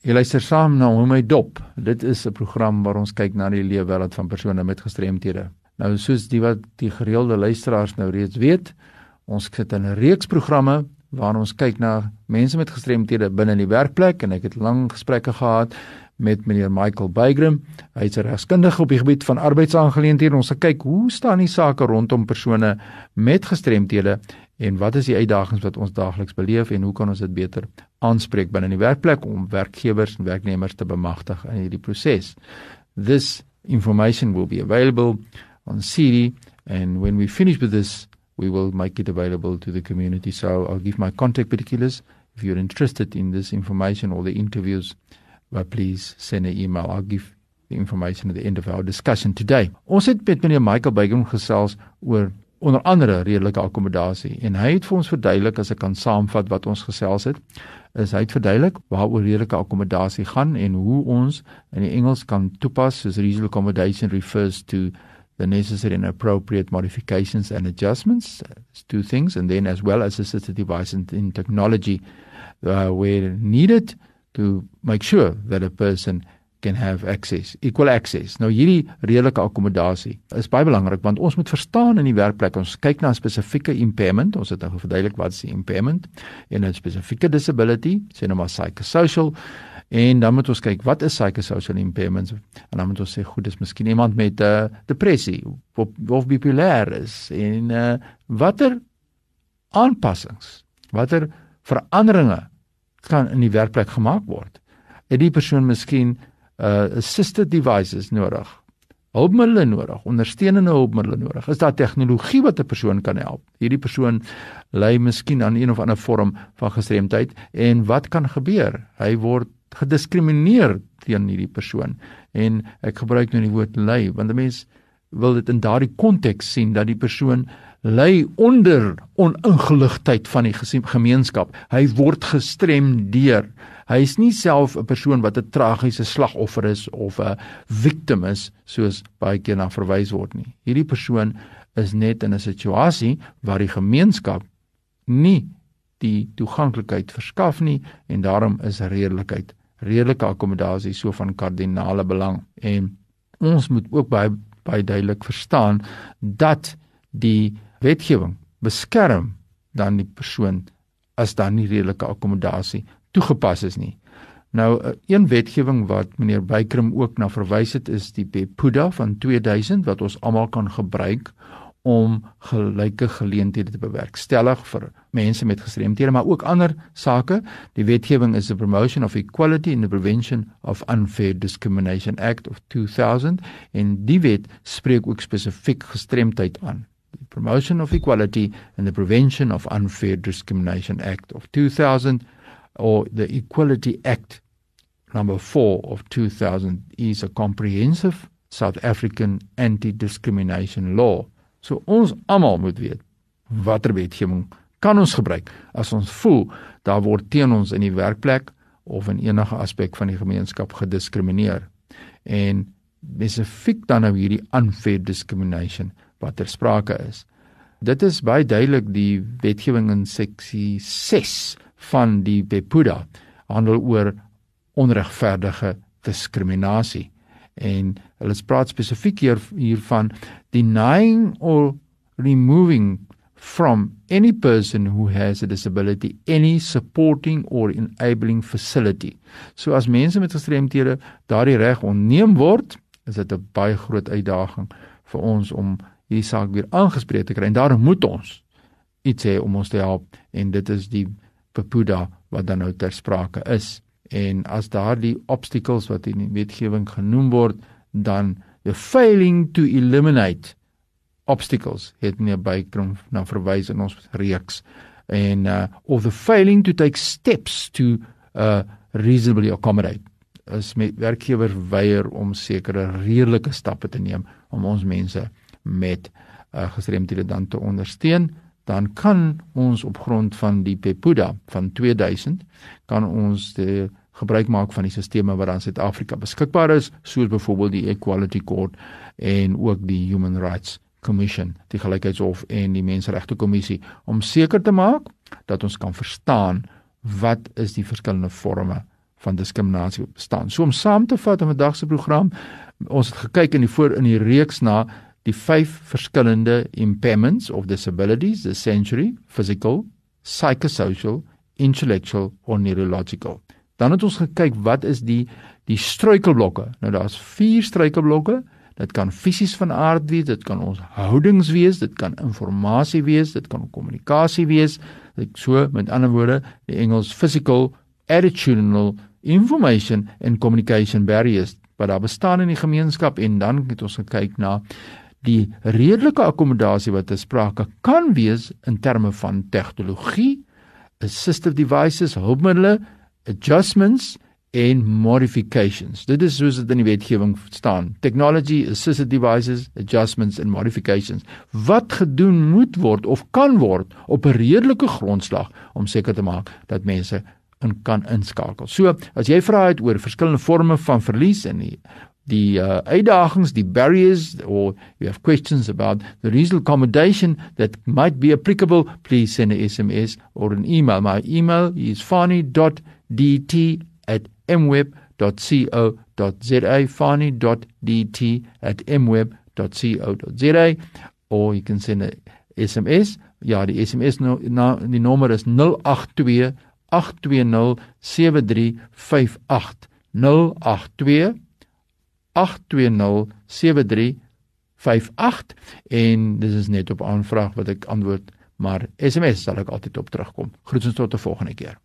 Jy luister saam na Hoe my dop. Dit is 'n program waar ons kyk na die leefwêreld van persone met gestremthede. Nou soos die wat die gereelde luisteraars nou reeds weet, ons sit in 'n reeks programme waar ons kyk na mense met gestremthede binne in die werkplek en ek het lang gesprekke gehad met meneer Michael Bygram. Hy is 'n regskundige op die gebied van arbeidsaangeleenthede. Ons kyk hoe staan die sake rondom persone met gestremthede en wat is die uitdagings wat ons daagliks beleef en hoe kan ons dit beter aanspreek binne in die werkplek om werkgewers en werknemers te bemagtig in hierdie proses. This information will be available on CD and when we finish with this we will make it available to the community. So I'll give my contact particulars if you're interested in this information or the interviews but please send an email. I'll give the information at the end of our discussion today. Ons het met meneer Michael Bygum gesels oor onder andere redelike akkommodasie. En hy het vir ons verduidelik as ek kan saamvat wat ons gesels het is hy het verduidelik waaroor redelike akkommodasie gaan en hoe ons in die Engels kan toepas soos reasonable accommodation refers to the necessary and appropriate modifications and adjustments it's two things and then as well as assistive devices in technology uh, where needed to make sure that a person can have access, equal access. Nou hierdie redelike akkommodasie is baie belangrik want ons moet verstaan in die werkplek ons kyk na 'n spesifieke impairment, ons het nou verduidelik wat is 'n impairment en 'n spesifieke disability, sê nou maar psychosocial en dan moet ons kyk wat is psychosocial impairments en dan moet ons sê goed, dis miskien iemand met 'n uh, depressie of, of bipolêr is en uh, watter aanpassings, watter veranderinge kan in die werkplek gemaak word. Het die persoon miskien uh assisted devices nodig? Hulpmiddels nodig, ondersteunende hulpmiddels nodig. Is daar tegnologie wat 'n persoon kan help? Hierdie persoon ly miskien aan een of ander vorm van gestremdheid en wat kan gebeur? Hy word gediskrimineer teen hierdie persoon en ek gebruik nou die woord ly want 'n mens wil dit in daardie konteks sien dat die persoon ly onder oningeligtheid van die gemeenskap. Hy word gestrem deur. Hy is nie self 'n persoon wat 'n tragiese slagoffer is of 'n victim is soos baie keer na verwys word nie. Hierdie persoon is net in 'n situasie waar die gemeenskap nie die toeganklikheid verskaf nie en daarom is redelikheid, redelike akkommodasie so van kardinale belang en ons moet ook baie baie duidelik verstaan dat die wetgewing beskerm dan die persoon as dan nie redelike akkommodasie toegepas is nie. Nou eh, een wetgewing wat meneer Bykrum ook na verwys het is die Bepuda van 2000 wat ons almal kan gebruik om gelyke geleenthede te bewerkstellig vir mense met gestremthede maar ook ander sake. Die wetgewing is the Promotion of Equality and the Prevention of Unfair Discrimination Act of 2000 en die wet spreek ook spesifiek gestremdheid aan the Promotion of Equality and the Prevention of Unfair Discrimination Act of 2000 or the Equality Act number 4 of 2000 is a comprehensive South African anti-discrimination law. So ons almal moet weet watter wetgewing kan ons gebruik as ons voel daar word teen ons in die werkplek of in enige aspek van die gemeenskap gediskrimineer. En spesifiek dan nou hierdie unfair discrimination wat ter sprake is. Dit is baie duidelik die wetgewing in seksie 6 van die Bepuda handel oor onregverdige diskriminasie en hulle praat spesifiek hier hiervan denying or removing from any person who has a disability any supporting or enabling facility. So as mense met gestremthede daardie reg onneem word, is dit 'n baie groot uitdaging vir ons om hierdie saak weer aangespreek te kry. En daarom moet ons iets hê om ons te help. En dit is die Papuda wat dan nou ter sprake is en as daardie obstacles wat in die wetgewing genoem word dan the failing to eliminate obstacles het nie bykrom na verwys in ons reeks. En uh of the failing to take steps to uh reasonably accommodate as werkgewer weier om sekere redelike stappe te neem om ons mense met uh, gestremdhede dan te ondersteun, dan kan ons op grond van die Pepuda van 2000 kan ons die gebruik maak van die sisteme wat in Suid-Afrika beskikbaar is, soos byvoorbeeld die Equality Court en ook die Human Rights Commission, die Gelykheidshof en die Menseregte Kommissie om seker te maak dat ons kan verstaan wat is die verskillende forme van diskriminasie bestaan. So om saam te vat in vandag se program, ons het gekyk in die voor in die reeks na die vyf verskillende impairments of disabilities, the sensory, physical, psychosocial, intellectual or neurological. Dan het ons gekyk wat is die die struikelblokke. Nou daar's 4 struikelblokke. Dit kan fisies van aard wees, dit kan ons houdings wees, dit kan informasie wees, dit kan kommunikasie wees. Dit so met ander woorde, die Engels physical, attitudinal, information and communication barriers wat daar bestaan in die gemeenskap en dan het ons gekyk na die redelike akkommodasie wat ter sprake kan wees in terme van tegnologie, assistive devices, hulpmiddels, adjustments en modifications. Dit is soos dit in die wetgewing staan. Technology, assistive devices, adjustments and modifications. Wat gedoen moet word of kan word op 'n redelike grondslag om seker te maak dat mense in kan inskakel. So, as jy vra het oor verskillende forme van verlies en die die uh, uitdagings, die barriers or you have questions about the reasonable accommodation that might be applicable, please send an SMS or an email. My email is fani.dt@mweb.co.za fani.dt@mweb.co.za or you can send a SMS. Ja, die SMS no, na die nommer is 082 820 7358 082 0828207358 en dis is net op aanvraag wat ek antwoord maar SMS sal ek altyd op terugkom. Groetens tot 'n volgende keer.